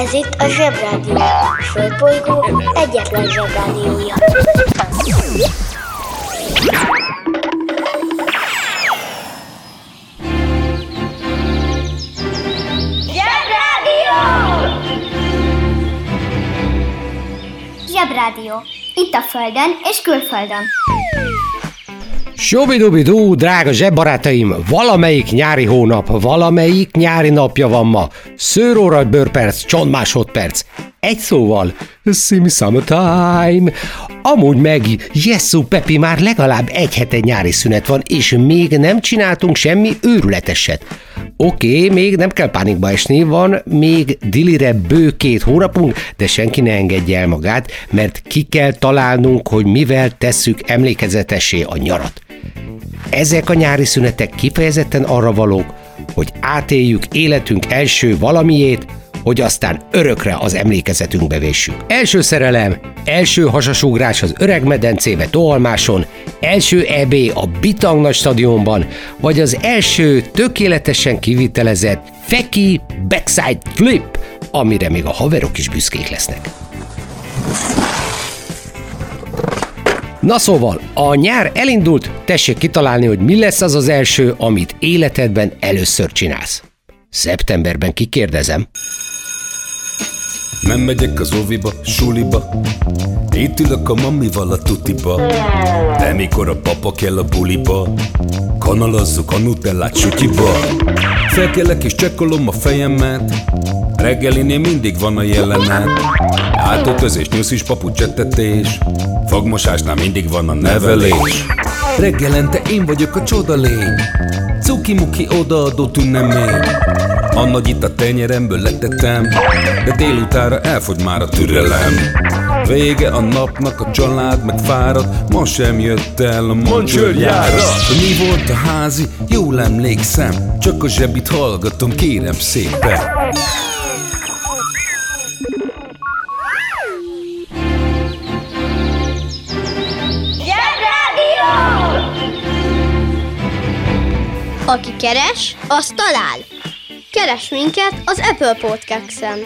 Ez itt a Zsebrádió. A Földbolygó egyetlen Zsebrádiója. Zsebrádió! Zsebrádió. Itt a Földön és külföldön. Sobidubidú, drága zsebbarátaim, valamelyik nyári hónap, valamelyik nyári napja van ma. Szőróra bőrperc, csont másodperc. Egy szóval, Simi Summertime. Amúgy meg, Jessu Pepi, már legalább egy hete nyári szünet van, és még nem csináltunk semmi őrületeset. Oké, okay, még nem kell pánikba esni, van még dilire bő két hónapunk, de senki ne engedje el magát, mert ki kell találnunk, hogy mivel tesszük emlékezetessé a nyarat. Ezek a nyári szünetek kifejezetten arra valók, hogy átéljük életünk első valamiét, hogy aztán örökre az emlékezetünkbe véssük. Első szerelem, első hasasugrás az öreg medencébe Toalmáson, első EB a Bitang nagy stadionban, vagy az első tökéletesen kivitelezett Feki Backside Flip, amire még a haverok is büszkék lesznek. Na szóval, a nyár elindult, tessék kitalálni, hogy mi lesz az az első, amit életedben először csinálsz. Szeptemberben kikérdezem. Nem megyek az óviba, suliba. Itt ülök a mamival a tutiba. De mikor a papa kell a buliba Kanalazzuk a nutellát sütiba Felkelek és csekkolom a fejemet. Reggelinél mindig van a jelenet. Átöltözés, nyuszis, papucsettetés Fogmosásnál mindig van a nevelés. Reggelente én vagyok a csoda Cuki-muki odaadó tünnemény A nagy itt a tenyeremből letettem De délutára elfogy már a türelem. Vége a napnak, a család meg fárad Ma sem jött el a mancsőrjára Mi volt a házi? Jól emlékszem Csak a zsebit hallgatom, kérem szépen Aki keres, az talál. Keres minket az Apple Podcast-en.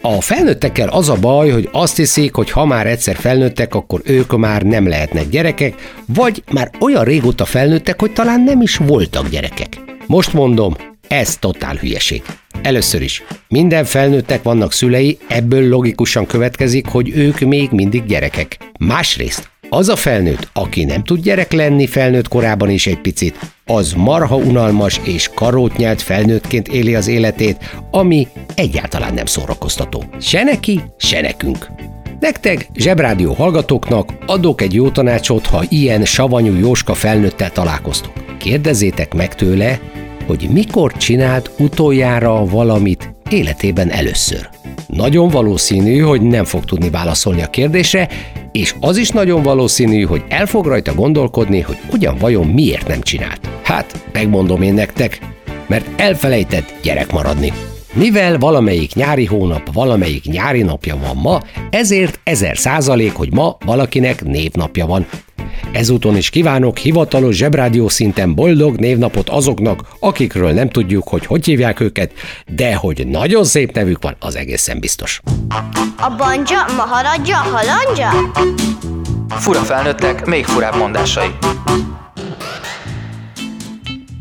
A felnőttekkel az a baj, hogy azt hiszik, hogy ha már egyszer felnőttek, akkor ők már nem lehetnek gyerekek, vagy már olyan régóta felnőttek, hogy talán nem is voltak gyerekek. Most mondom, ez totál hülyeség. Először is, minden felnőttek vannak szülei, ebből logikusan következik, hogy ők még mindig gyerekek. Másrészt, az a felnőtt, aki nem tud gyerek lenni felnőtt korában is egy picit, az marha unalmas és karót nyelt felnőttként éli az életét, ami egyáltalán nem szórakoztató. Se neki, se nekünk. Nektek, zsebrádió hallgatóknak adok egy jó tanácsot, ha ilyen savanyú Jóska felnőttel találkoztok. Kérdezzétek meg tőle, hogy mikor csinált utoljára valamit életében először. Nagyon valószínű, hogy nem fog tudni válaszolni a kérdésre, és az is nagyon valószínű, hogy el fog rajta gondolkodni, hogy ugyan vajon miért nem csinált. Hát, megmondom én nektek, mert elfelejtett gyerek maradni. Mivel valamelyik nyári hónap, valamelyik nyári napja van ma, ezért ezer százalék, hogy ma valakinek névnapja van. Ezúton is kívánok hivatalos zsebrádió szinten boldog névnapot azoknak, akikről nem tudjuk, hogy hogy hívják őket, de hogy nagyon szép nevük van, az egészen biztos. A banja, maharadja, halandja? Fura felnőttek, még furább mondásai.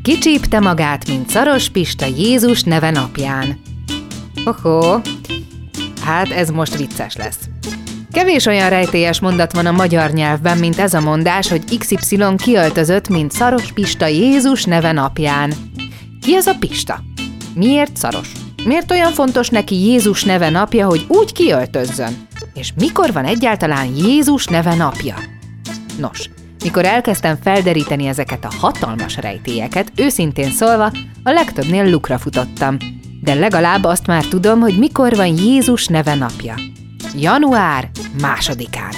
Kicsípte magát, mint Szaros Pista Jézus neve napján. Ohó, hát ez most vicces lesz. Kevés olyan rejtélyes mondat van a magyar nyelvben, mint ez a mondás, hogy XY kiöltözött, mint Szaros Pista Jézus neve napján. Ki az a Pista? Miért szaros? Miért olyan fontos neki Jézus neve napja, hogy úgy kiöltözzön? És mikor van egyáltalán Jézus neve napja? Nos, mikor elkezdtem felderíteni ezeket a hatalmas rejtélyeket, őszintén szólva, a legtöbbnél lukra futottam. De legalább azt már tudom, hogy mikor van Jézus neve napja. Január másodikán.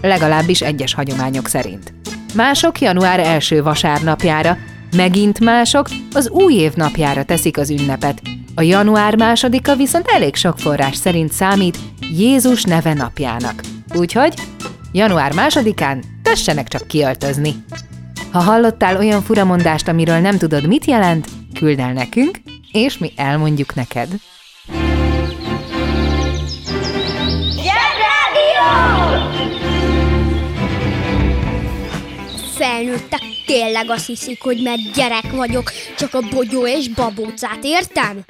Legalábbis egyes hagyományok szerint. Mások január első vasárnapjára, megint mások az új év napjára teszik az ünnepet. A január másodika viszont elég sok forrás szerint számít Jézus neve napjának. Úgyhogy január másodikán tessenek csak kiöltözni. Ha hallottál olyan furamondást, amiről nem tudod, mit jelent, küld el nekünk, és mi elmondjuk neked. Felnőttek tényleg azt hiszik, hogy mert gyerek vagyok, csak a bogyó és babócát értem?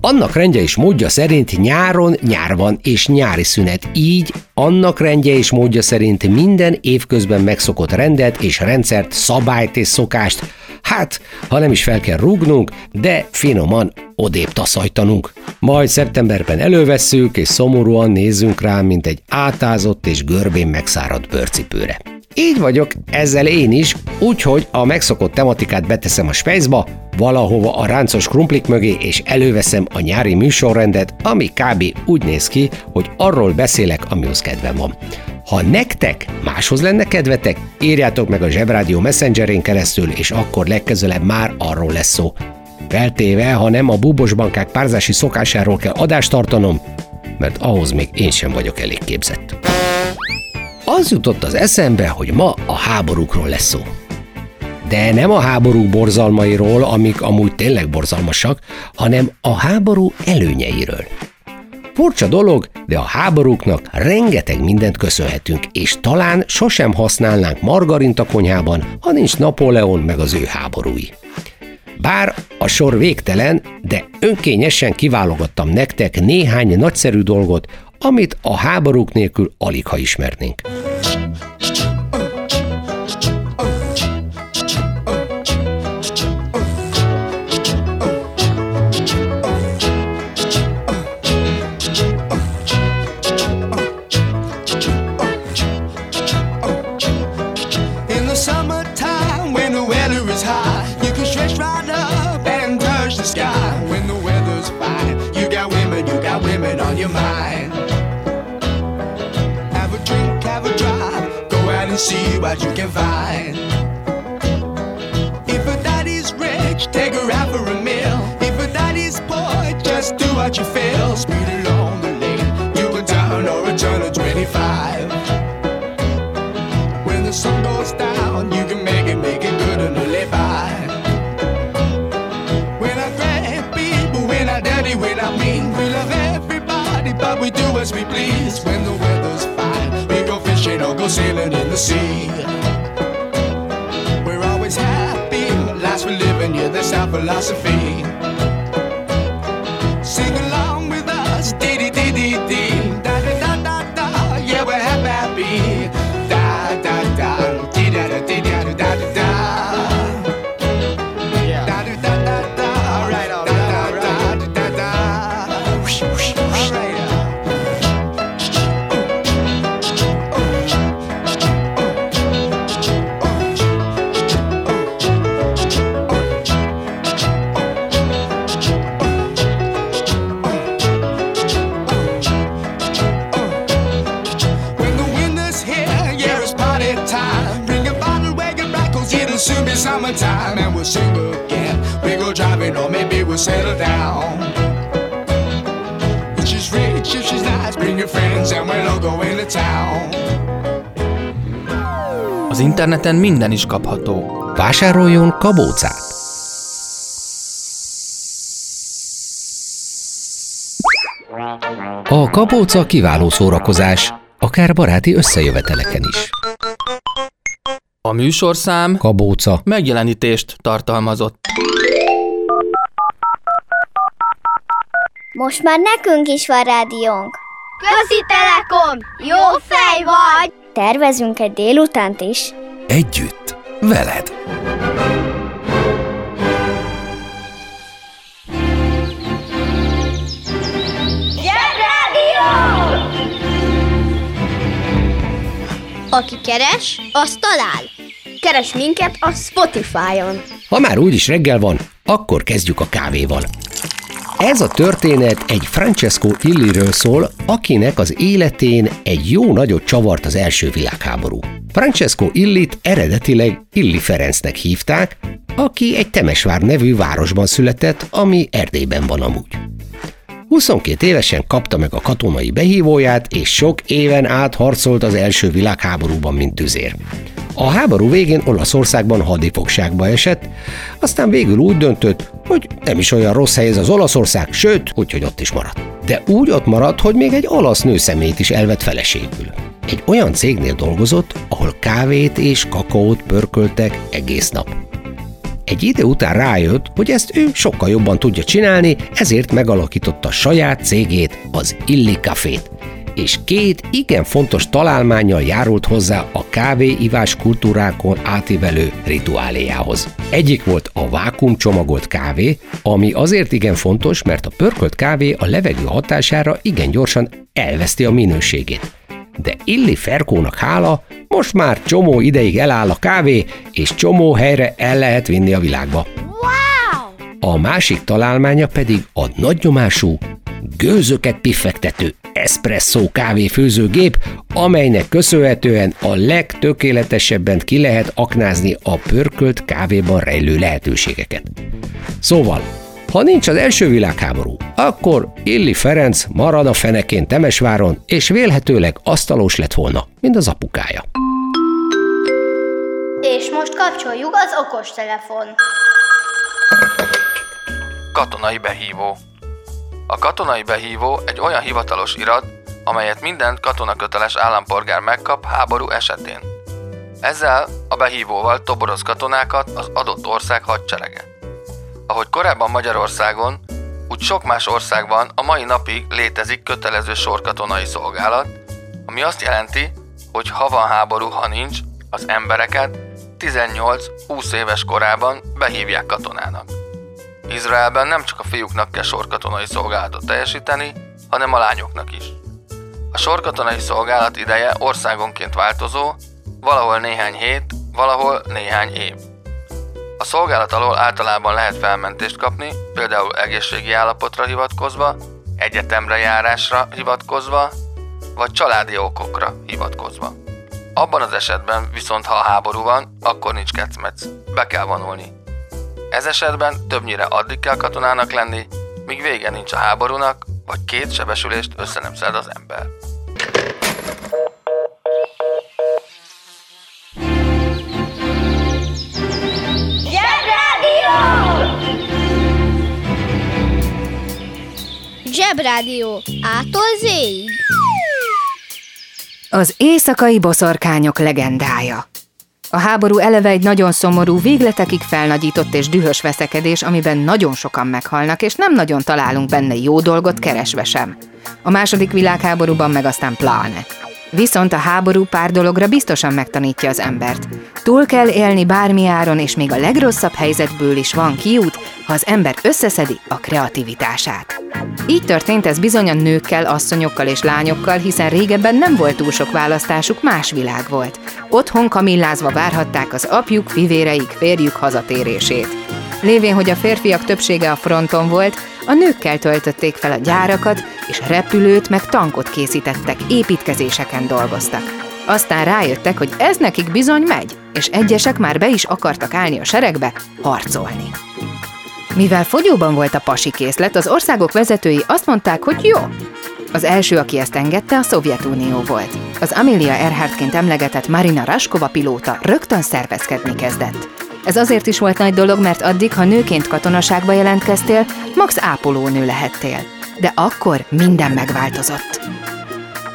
Annak rendje és módja szerint nyáron nyár van és nyári szünet, így annak rendje és módja szerint minden évközben megszokott rendet és rendszert, szabályt és szokást, hát, ha nem is fel kell rúgnunk, de finoman odébb taszajtanunk. Majd szeptemberben elővesszük, és szomorúan nézzünk rá, mint egy átázott és görbén megszáradt bőrcipőre. Így vagyok ezzel én is, úgyhogy a megszokott tematikát beteszem a spejzba, valahova a ráncos krumplik mögé, és előveszem a nyári műsorrendet, ami kb. úgy néz ki, hogy arról beszélek, amihoz kedvem van. Ha nektek máshoz lenne kedvetek, írjátok meg a Zsebrádió Messengerén keresztül, és akkor legközelebb már arról lesz szó. Feltéve, ha nem a búbos bankák párzási szokásáról kell adást tartanom, mert ahhoz még én sem vagyok elég képzett. Az jutott az eszembe, hogy ma a háborúkról lesz szó. De nem a háború borzalmairól, amik amúgy tényleg borzalmasak, hanem a háború előnyeiről. Furcsa dolog, de a háborúknak rengeteg mindent köszönhetünk, és talán sosem használnánk margarint a konyhában, ha nincs Napóleon meg az ő háborúi. Bár a sor végtelen, de önkényesen kiválogattam nektek néhány nagyszerű dolgot, amit a háborúk nélkül alig ha ismernénk. What you can find. If a daddy's rich, take her out for a meal. If a daddy's poor, just do what you feel. Speed along the lane, you can down or a turn of 25. When the sun goes down, you can make it, make it good and live by. When I grab people, when I dirty, when I mean, we love everybody, but we do as we please. When the weather's fine, we go fishing or go sailing sea. We're always happy, life's for living, yeah, that's our philosophy. Interneten minden is kapható. Vásároljon kabócát! A kabóca kiváló szórakozás, akár baráti összejöveteleken is. A műsorszám Kabóca. megjelenítést tartalmazott. Most már nekünk is van rádiónk. Közi Telekom! Jó fej vagy! Tervezünk egy délutánt is. Együtt, veled. Zsebrádió! Aki keres, az talál. Keres minket a Spotify-on. Ha már úgyis reggel van, akkor kezdjük a kávéval. Ez a történet egy Francesco Illiről szól, akinek az életén egy jó nagyot csavart az első világháború. Francesco Illit eredetileg Illi Ferencnek hívták, aki egy Temesvár nevű városban született, ami Erdélyben van amúgy. 22 évesen kapta meg a katonai behívóját, és sok éven át harcolt az első világháborúban, mint tüzér. A háború végén Olaszországban hadifogságba esett, aztán végül úgy döntött, hogy nem is olyan rossz hely az Olaszország, sőt, úgyhogy ott is maradt. De úgy ott maradt, hogy még egy olasz nőszemélyt is elvett feleségül. Egy olyan cégnél dolgozott, ahol kávét és kakaót pörköltek egész nap. Egy idő után rájött, hogy ezt ő sokkal jobban tudja csinálni, ezért megalakította saját cégét, az Illi Cafét, és két igen fontos találmányjal járult hozzá a kávéivás kultúrákon átívelő rituáléjához. Egyik volt a vákumcsomagolt kávé, ami azért igen fontos, mert a pörkölt kávé a levegő hatására igen gyorsan elveszti a minőségét. De Illi Ferkónak hála, most már csomó ideig eláll a kávé, és csomó helyre el lehet vinni a világba. A másik találmánya pedig a nagynyomású, gőzöket piffektető espresso kávéfőzőgép, amelynek köszönhetően a legtökéletesebben ki lehet aknázni a pörkölt kávéban rejlő lehetőségeket. Szóval, ha nincs az első világháború, akkor Illi Ferenc marad a fenekén Temesváron, és vélhetőleg asztalos lett volna, mint az apukája. És most kapcsoljuk az okostelefon. Katonai behívó. A katonai behívó egy olyan hivatalos irat, amelyet minden katonaköteles állampolgár megkap háború esetén. Ezzel a behívóval toboroz katonákat az adott ország hadserege. Ahogy korábban Magyarországon, úgy sok más országban a mai napig létezik kötelező sorkatonai szolgálat, ami azt jelenti, hogy ha van háború, ha nincs, az embereket 18-20 éves korában behívják katonának. Izraelben nem csak a fiúknak kell sorkatonai szolgálatot teljesíteni, hanem a lányoknak is. A sorkatonai szolgálat ideje országonként változó, valahol néhány hét, valahol néhány év. A szolgálat alól általában lehet felmentést kapni, például egészségi állapotra hivatkozva, egyetemre járásra hivatkozva, vagy családi okokra hivatkozva. Abban az esetben viszont, ha a háború van, akkor nincs kecmec, be kell vonulni. Ez esetben többnyire addig kell katonának lenni, míg vége nincs a háborúnak, vagy két sebesülést össze nem szed az ember. Zsebrádió. Ától zéig. Az éjszakai boszorkányok legendája. A háború eleve egy nagyon szomorú, végletekig felnagyított és dühös veszekedés, amiben nagyon sokan meghalnak, és nem nagyon találunk benne jó dolgot keresve sem. A második világháborúban meg aztán pláne. Viszont a háború pár dologra biztosan megtanítja az embert. Túl kell élni bármi áron, és még a legrosszabb helyzetből is van kiút, ha az ember összeszedi a kreativitását. Így történt ez bizony a nőkkel, asszonyokkal és lányokkal, hiszen régebben nem volt túl sok választásuk, más világ volt. Otthon kamillázva várhatták az apjuk, fivéreik, férjük hazatérését. Lévén, hogy a férfiak többsége a fronton volt, a nőkkel töltötték fel a gyárakat, és repülőt meg tankot készítettek, építkezéseken dolgoztak. Aztán rájöttek, hogy ez nekik bizony megy, és egyesek már be is akartak állni a seregbe, harcolni. Mivel fogyóban volt a pasi készlet, az országok vezetői azt mondták, hogy jó. Az első, aki ezt engedte, a Szovjetunió volt. Az Amelia Earhartként emlegetett Marina Raskova pilóta rögtön szervezkedni kezdett. Ez azért is volt nagy dolog, mert addig, ha nőként katonaságba jelentkeztél, max ápolónő lehettél. De akkor minden megváltozott.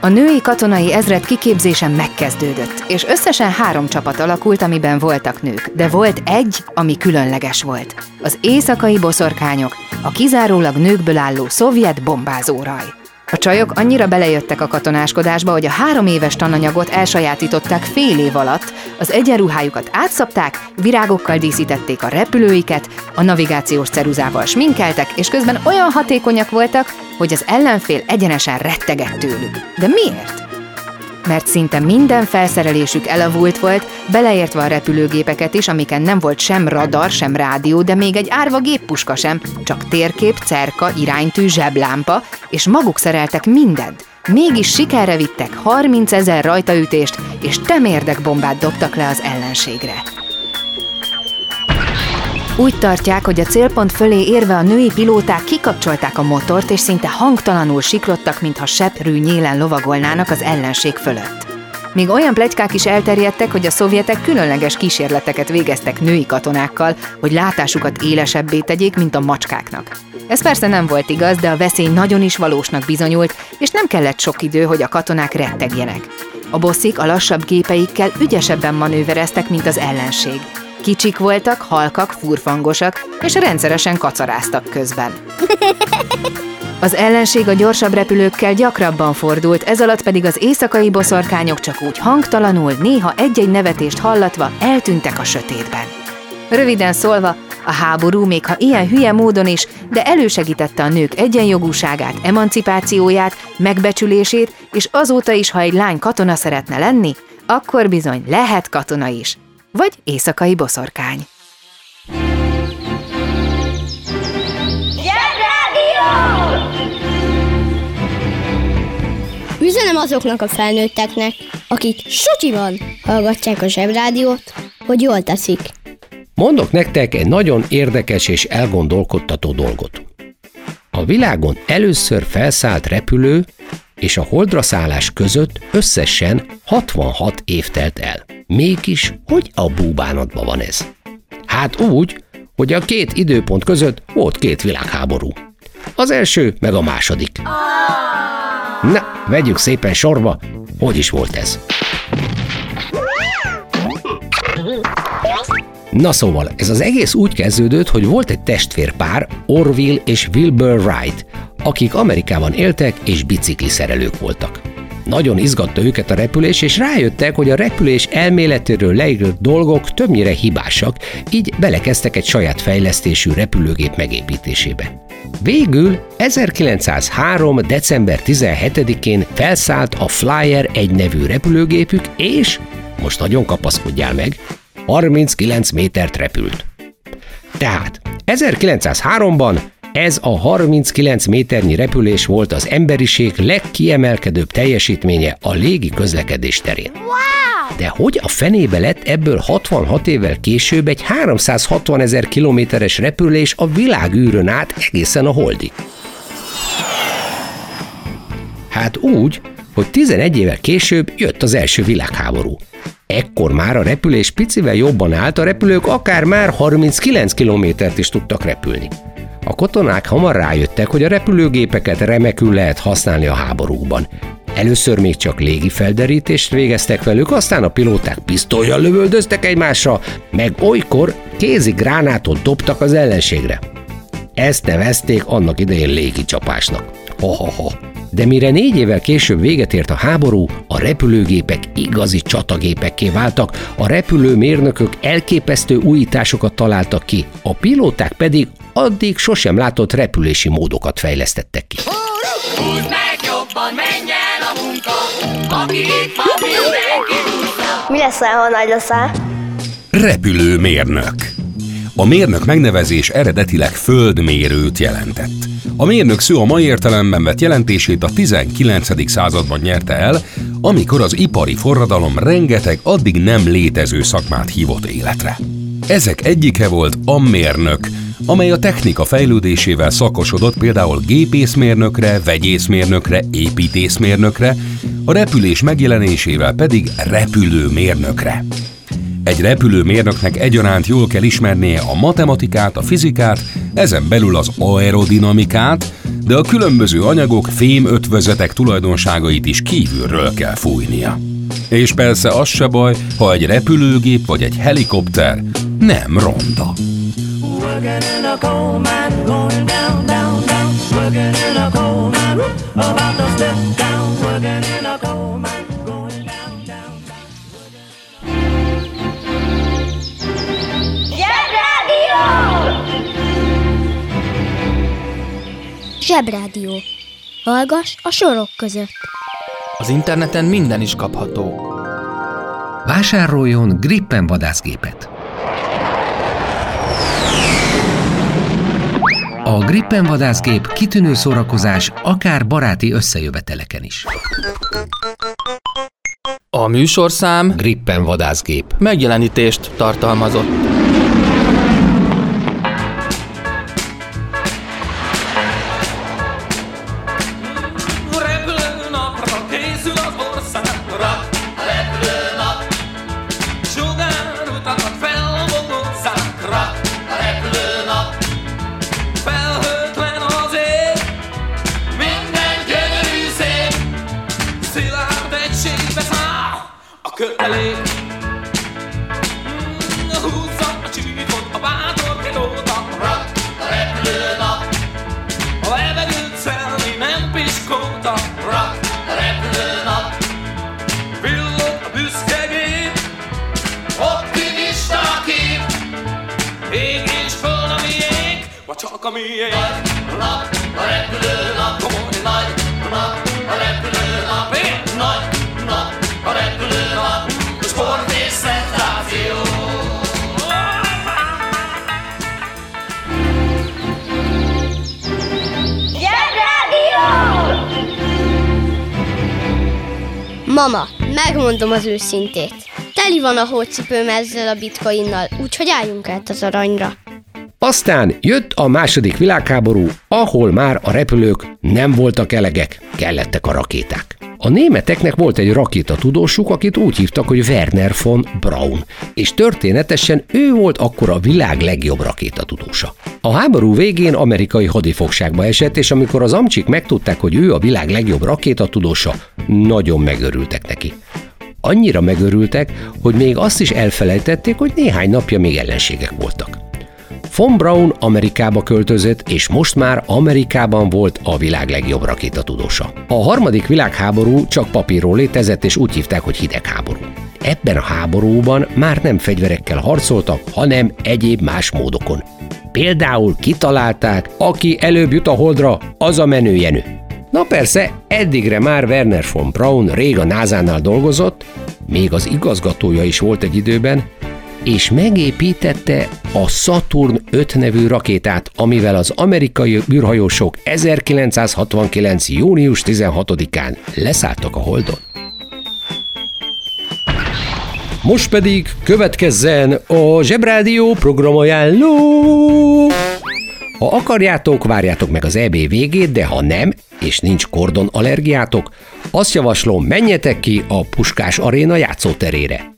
A női katonai ezred kiképzése megkezdődött, és összesen három csapat alakult, amiben voltak nők, de volt egy, ami különleges volt. Az éjszakai boszorkányok, a kizárólag nőkből álló szovjet bombázóraj. A csajok annyira belejöttek a katonáskodásba, hogy a három éves tananyagot elsajátították fél év alatt, az egyenruhájukat átszapták, virágokkal díszítették a repülőiket, a navigációs ceruzával sminkeltek, és közben olyan hatékonyak voltak, hogy az ellenfél egyenesen rettegett tőlük. De miért? Mert szinte minden felszerelésük elavult volt, beleértve a repülőgépeket is, amiken nem volt sem radar, sem rádió, de még egy árva géppuska sem, csak térkép, cerka, iránytű, zseblámpa, és maguk szereltek mindent. Mégis sikerre vittek 30 ezer rajtaütést, és temérdekbombát dobtak le az ellenségre. Úgy tartják, hogy a célpont fölé érve a női pilóták kikapcsolták a motort, és szinte hangtalanul siklottak, mintha seprű nyélen lovagolnának az ellenség fölött. Még olyan plegykák is elterjedtek, hogy a szovjetek különleges kísérleteket végeztek női katonákkal, hogy látásukat élesebbé tegyék, mint a macskáknak. Ez persze nem volt igaz, de a veszély nagyon is valósnak bizonyult, és nem kellett sok idő, hogy a katonák rettegjenek. A bosszik a lassabb gépeikkel ügyesebben manővereztek, mint az ellenség. Kicsik voltak, halkak, furfangosak, és rendszeresen kacaráztak közben. Az ellenség a gyorsabb repülőkkel gyakrabban fordult, ez alatt pedig az éjszakai boszorkányok csak úgy hangtalanul, néha egy-egy nevetést hallatva eltűntek a sötétben. Röviden szólva, a háború még ha ilyen hülye módon is, de elősegítette a nők egyenjogúságát, emancipációját, megbecsülését, és azóta is, ha egy lány katona szeretne lenni, akkor bizony lehet katona is. Vagy éjszakai boszorkány. Üzenem azoknak a felnőtteknek, akik sutyiban hallgatják a zsebrádiót, hogy jól teszik. Mondok nektek egy nagyon érdekes és elgondolkodtató dolgot. A világon először felszállt repülő és a holdra szállás között összesen 66 év telt el. Mégis, hogy a búbánatban van ez? Hát úgy, hogy a két időpont között volt két világháború. Az első, meg a második. Na, vegyük szépen sorba, hogy is volt ez. Na szóval, ez az egész úgy kezdődött, hogy volt egy testvérpár, Orville és Wilbur Wright, akik Amerikában éltek és bicikliszerelők voltak. Nagyon izgatta őket a repülés, és rájöttek, hogy a repülés elméletéről leírt dolgok többnyire hibásak, így belekezdtek egy saját fejlesztésű repülőgép megépítésébe. Végül 1903. december 17-én felszállt a Flyer egy nevű repülőgépük, és, most nagyon kapaszkodjál meg, 39 métert repült. Tehát 1903-ban ez a 39 méternyi repülés volt az emberiség legkiemelkedőbb teljesítménye a légi közlekedés terén. De hogy a fenébe lett ebből 66 évvel később egy 360 ezer kilométeres repülés a világűrön át egészen a holdig? Hát úgy, hogy 11 évvel később jött az első világháború. Ekkor már a repülés picivel jobban állt, a repülők akár már 39 kilométert is tudtak repülni. A katonák hamar rájöttek, hogy a repülőgépeket remekül lehet használni a háborúkban. Először még csak légi felderítést végeztek velük, aztán a pilóták pisztolyjal lövöldöztek egymásra, meg olykor kézi gránátot dobtak az ellenségre. Ezt nevezték annak idején légi csapásnak. Ha-ha-ha. De mire négy évvel később véget ért a háború, a repülőgépek igazi csatagépekké váltak, a repülőmérnökök elképesztő újításokat találtak ki, a pilóták pedig addig sosem látott repülési módokat fejlesztettek ki. Húzd meg jobban, menj el a munka, aki itt van, mindenki húzza. Mi lesz, ha nagy leszel? Repülőmérnök. A mérnök megnevezés eredetileg földmérőt jelentett. A mérnök szó a mai értelemben vett jelentését a 19. században nyerte el, amikor az ipari forradalom rengeteg addig nem létező szakmát hívott életre. Ezek egyike volt a mérnök, amely a technika fejlődésével szakosodott például gépészmérnökre, vegyészmérnökre, építészmérnökre, a repülés megjelenésével pedig repülőmérnökre. Egy repülőmérnöknek egyaránt jól kell ismernie a matematikát, a fizikát, ezen belül az aerodinamikát, de a különböző anyagok, fém ötvözetek tulajdonságait is kívülről kell fújnia. És persze az se baj, ha egy repülőgép vagy egy helikopter nem ronda. Working in a coal mine, going down, down, down. Working in a coal mine, about to step down. Working in a coal mine, going down, down, down. Zsebrádió. Hallgass a sorok között. Az interneten minden is kapható. Vásároljon Gripen vadászgépet. A Gripen vadászgép kitűnő szórakozás akár baráti összejöveteleken is. A műsorszám Gripen vadászgép. megjelenítést tartalmazott. A. Nagy nap, a repülőnap, komoly nagy nap, a repülőnap, én nagy nap, a repülőnap, sport és szenzáció. Mama, megmondom az őszintét. Teli van a hócipőm ezzel a bitcoinnal, úgyhogy álljunk át az aranyra. Aztán jött a második világháború, ahol már a repülők nem voltak elegek, kellettek a rakéták. A németeknek volt egy rakétatudósuk, akit úgy hívtak, hogy Werner von Braun, és történetesen ő volt akkor a világ legjobb rakétatudósa. A háború végén amerikai hadifogságba esett, és amikor az amcsik megtudták, hogy ő a világ legjobb rakétatudósa, nagyon megörültek neki. Annyira megörültek, hogy még azt is elfelejtették, hogy néhány napja még ellenségek voltak. Von Braun Amerikába költözött, és most már Amerikában volt a világ legjobb rakétatudósa. A harmadik világháború csak papíról létezett, és úgy hívták, hogy hidegháború. Ebben a háborúban már nem fegyverekkel harcoltak, hanem egyéb más módokon. Például kitalálták, aki előbb jut a holdra, az a menő jenő. Na persze, eddigre már Werner von Braun rég a NASA-nál dolgozott, még az igazgatója is volt egy időben, és megépítette a Saturn 5 nevű rakétát, amivel az amerikai űrhajósok 1969. június 16-án leszálltak a Holdon. Most pedig következzen a Zsebrádió programajánló! Ha akarjátok, várjátok meg az EB végét, de ha nem, és nincs kordon allergiátok, azt javaslom, menjetek ki a Puskás Aréna játszóterére.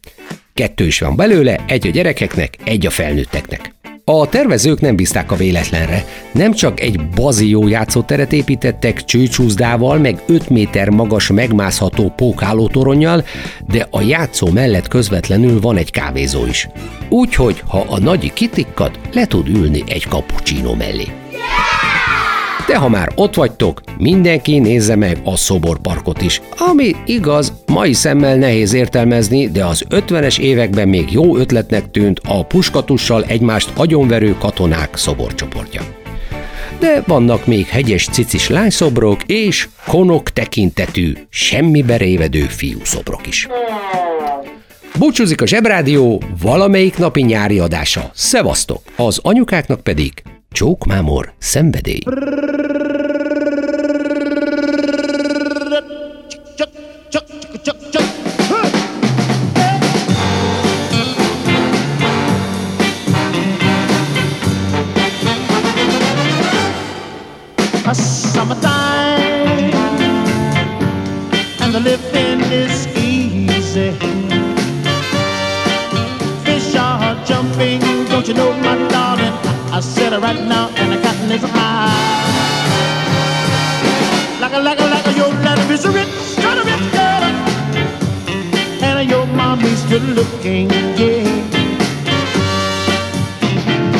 Kettő is van belőle, egy a gyerekeknek, egy a felnőtteknek. A tervezők nem bízták a véletlenre. Nem csak egy bazió játszóteret építettek csőcsúszdával, meg 5 méter magas megmászható pókhálótoronnyal, de a játszó mellett közvetlenül van egy kávézó is. Úgyhogy, ha a nagyi kitikkad, le tud ülni egy cappuccino mellé. De ha már ott vagytok, mindenki nézze meg a szoborparkot is, ami igaz, mai szemmel nehéz értelmezni, de az 50-es években még jó ötletnek tűnt a puskatussal egymást agyonverő katonák szoborcsoportja. De vannak még hegyes cicis lányszobrok és konok tekintetű, semmibe révedő fiúszobrok is. Búcsúzik a Zsebrádió valamelyik napi nyári adása. Szevasztok! Az anyukáknak pedig csókmámor szenvedély. a summertime and the living is easy. Fish are jumping, don't you know, my darling? I said it right now, and the cotton is high. Like a, like a, like a, your daddy is rich, kind of rich girl, and your mommy's good looking, yeah.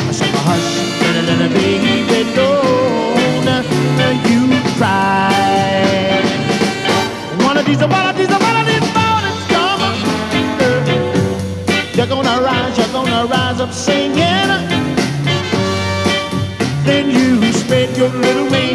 I said, hush, little, little baby, don't you cry. One of these, one of these, one of these mornings come. You're gonna rise, you're gonna rise up singing. little me.